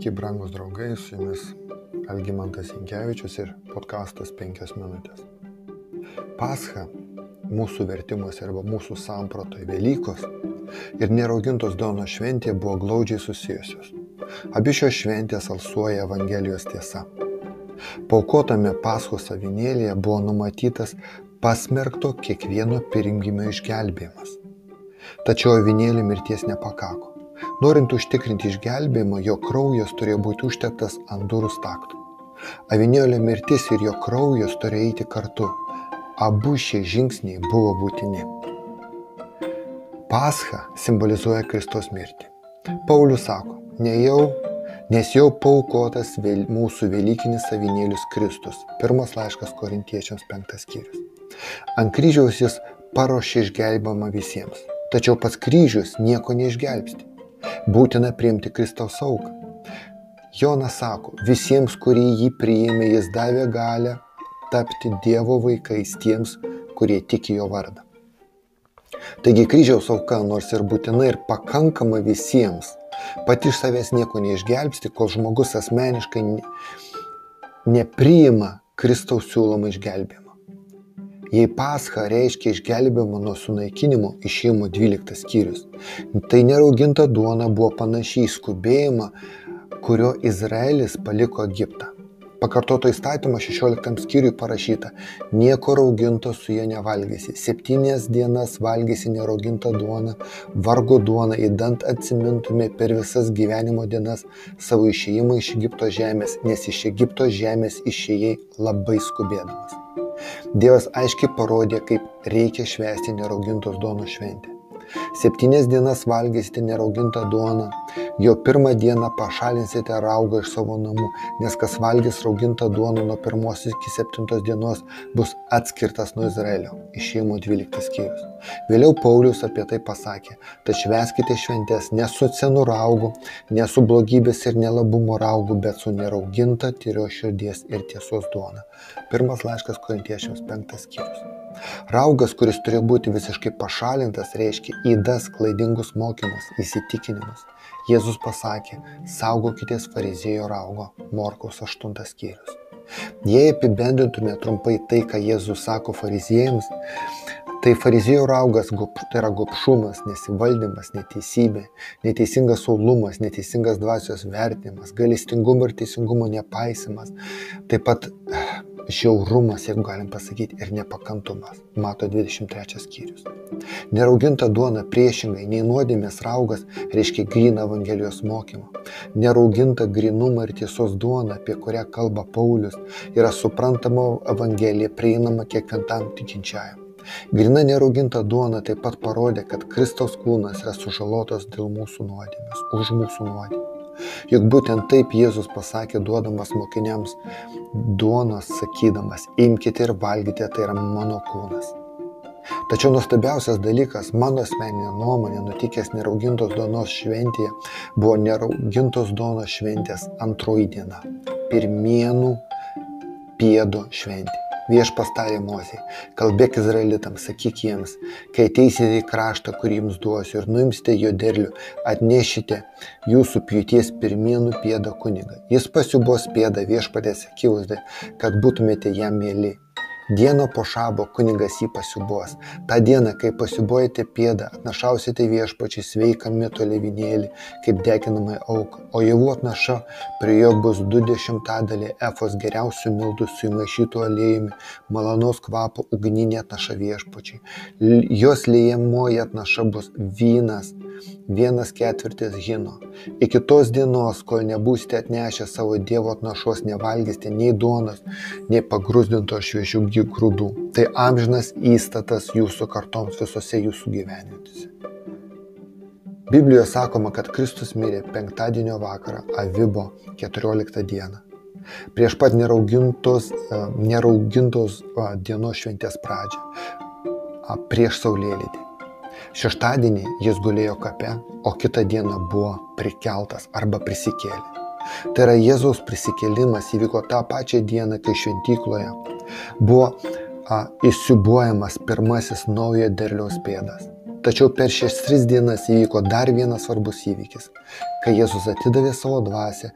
Sveiki, brangus draugai, su jumis Algymantas Inkevičius ir podkastas 5 minutės. Pascha mūsų vertimuose arba mūsų sampratoje Velykos ir neraugintos Dono šventė buvo glaudžiai susijusios. Abi šios šventės alsuoja Evangelijos tiesa. Paukotame Paschos avinėlėje buvo numatytas pasmerkto kiekvieno pirmgimio išgelbėjimas. Tačiau avinėlį mirties nepakako. Norint užtikrinti išgelbėjimą, jo kraujas turėjo būti užteptas ant durų staktų. Avinėlio mirtis ir jo kraujas turėjo eiti kartu. Abu šie žingsniai buvo būtini. Pascha simbolizuoja Kristos mirtį. Paulius sako, ne jau, nes jau paukotas vėl, mūsų Velykinis avinėlis Kristus. Pirmas laiškas korintiečiams penktas skyrius. Ant kryžiaus jis paruošė išgelbėjimą visiems. Tačiau pats kryžius nieko neišgelbsti būtina priimti Kristaus auką. Jonas sako, visiems, kurie jį priėmė, jis davė galę tapti Dievo vaikais tiems, kurie tiki jo vardą. Taigi kryžiaus auka, nors ir būtina ir pakankama visiems, pati iš savęs nieko neišgelbsti, kol žmogus asmeniškai nepriima Kristaus siūlomą išgelbėjimą. Jei pascha reiškia išgelbėjimą nuo sunaikinimo, išėjimo 12 skyrius, tai nerauginta duona buvo panašiai skubėjimą, kurio Izraelis paliko Egiptą. Pakartoto įstatymo 16 skyriui parašyta, nieko rauginto su jie nevalgysi. Septynias dienas valgysi neraugintą duoną, vargo duoną, įdant atsimintumė per visas gyvenimo dienas savo išėjimą iš Egipto žemės, nes iš Egipto žemės išėjai labai skubėdamas. Dievas aiškiai parodė, kaip reikia švęsti neraugintos duonos šventę. Septynias dienas valgysite neraugintą duoną, jo pirmą dieną pašalinsite raugą iš savo namų, nes kas valgys raugintą duoną nuo pirmos iki septintos dienos bus atskirtas nuo Izraelio. Išėjimo 12 skyrius. Vėliau Paulius apie tai pasakė, tad šveskite šventės ne su senu raugu, ne su blogybės ir nelabumo raugu, bet su nerauginta tyrio širdies ir tiesos duona. Pirmas laiškas korintiečiams penktas skyrius. Raugas, kuris turėjo būti visiškai pašalintas, reiškia įdas, klaidingus mokymus, įsitikinimus. Jėzus pasakė, saugokitės farizėjo raugo, Morkaus 8 skyrius. Jei apibendrintume trumpai tai, ką Jėzus sako fariziejams, tai farizėjo raugas tai yra gopšumas, nesivaldymas, neteisybė, neteisingas saulumas, neteisingas dvasios vertinimas, galestingumo ir teisingumo nepaisimas, taip pat žiaurumas, jeigu galim pasakyti, ir nepakantumas. Mato 23 skyrius. Nerauginta duona priešingai nei nuodėmės raugas reiškia gryną Evangelijos mokymą. Nerauginta grinumą ir tiesos duona, apie kurią kalba Paulius, yra suprantama Evangelija prieinama kiekvienam tikinčiajam. Grina nerauginta duona taip pat parodė, kad Kristaus kūnas yra sužalotas dėl mūsų nuodėmės, už mūsų nuodėmės. Juk būtent taip Jėzus pasakė duodamas mokiniams duonos, sakydamas, imkite ir valgykite, tai yra mano kūnas. Tačiau nuostabiausias dalykas, mano asmeninė nuomonė, nutikęs neraugintos duonos šventėje, buvo neraugintos duonos šventės antroji diena - pirmienų pėdo šventė. Viešpas tarė Mozei, kalbėk izraelitams, sakyk jiems, kai ateisite į kraštą, kurį jums duosiu ir nuimsite jo derlių, atnešite jūsų pjūties pirmienų pėdą kunigą. Jis pasiubos pėdą viešpatės akivaizdai, kad būtumėte jam mėly. Dieną po šabo kunigas jį pasiubos. Ta diena, kai pasiubojate pėdą, atnašausite viešpačiai sveiką mito levinėlį, kaip deginamai auką, o javų atnaša prie jo bus du dešimtadaliai efos geriausių mildų su įmaišytų aliejumi, malonaus kvapo ugninė atnaša viešpačiai. Jos lėjamoji atnaša bus vynas, vienas ketvirtis hino. Iki tos dienos, kol nebūsite atnešę savo Dievo atnašos, nevalgysite nei duonos, nei pagrūzdinto šviežių grūdų. Tai amžinas įstatas jūsų kartoms visose jūsų gyvenimėse. Biblijoje sakoma, kad Kristus mirė penktadienio vakarą, Avibo 14 dieną. Prieš pat neraugintos, e, neraugintos dienos šventės pradžią, prieš saulėlydį. Šeštadienį jis gulėjo kape, o kitą dieną buvo prikeltas arba prisikėlė. Tai yra Jėzaus prisikėlimas įvyko tą pačią dieną, kai šventykloje buvo įsiubuojamas pirmasis naujo derliaus pėdas. Tačiau per šias tris dienas įvyko dar vienas svarbus įvykis, kai Jėzus atidavė savo dvasę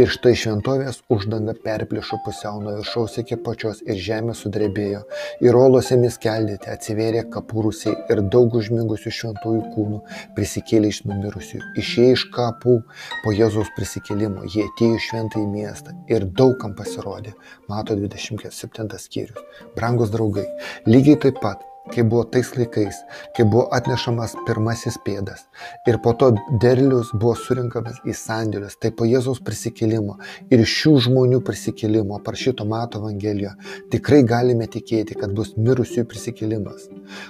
ir štai šventovės uždanga perplišo pusiau nuo viršaus iki pačios ir žemė sudrebėjo, ir olose miskeldėte atsivėrė kapūrusiai ir daug užmigusių šventųjų kūnų prisikėlė iš numirusių, išėję iš kapų po Jėzaus prisikėlimo, jie atėjo į šventą į miestą ir daugam pasirodė, mato 27 skyrius. Brangus draugai, lygiai taip pat kai buvo tais laikais, kai buvo atnešamas pirmasis pėdas ir po to derlius buvo surinkamas į sandėlius, tai po Jėzaus prisikėlimo ir šių žmonių prisikėlimo, parašyto Mato Evangelijoje, tikrai galime tikėti, kad bus mirusiųjų prisikėlimas.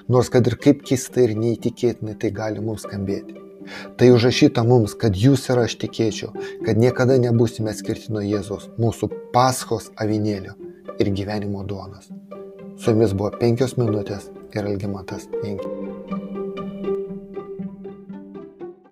Nors kad ir kaip keistai ir neįtikėtinai tai gali mums skambėti. Tai užrašyta mums, kad jūs ir aš tikėčiau, kad niekada nebusime skirti nuo Jėzaus, mūsų paskos avinėlio ir gyvenimo duonos. Su jumis buvo penkios minutės yra algimantas inkis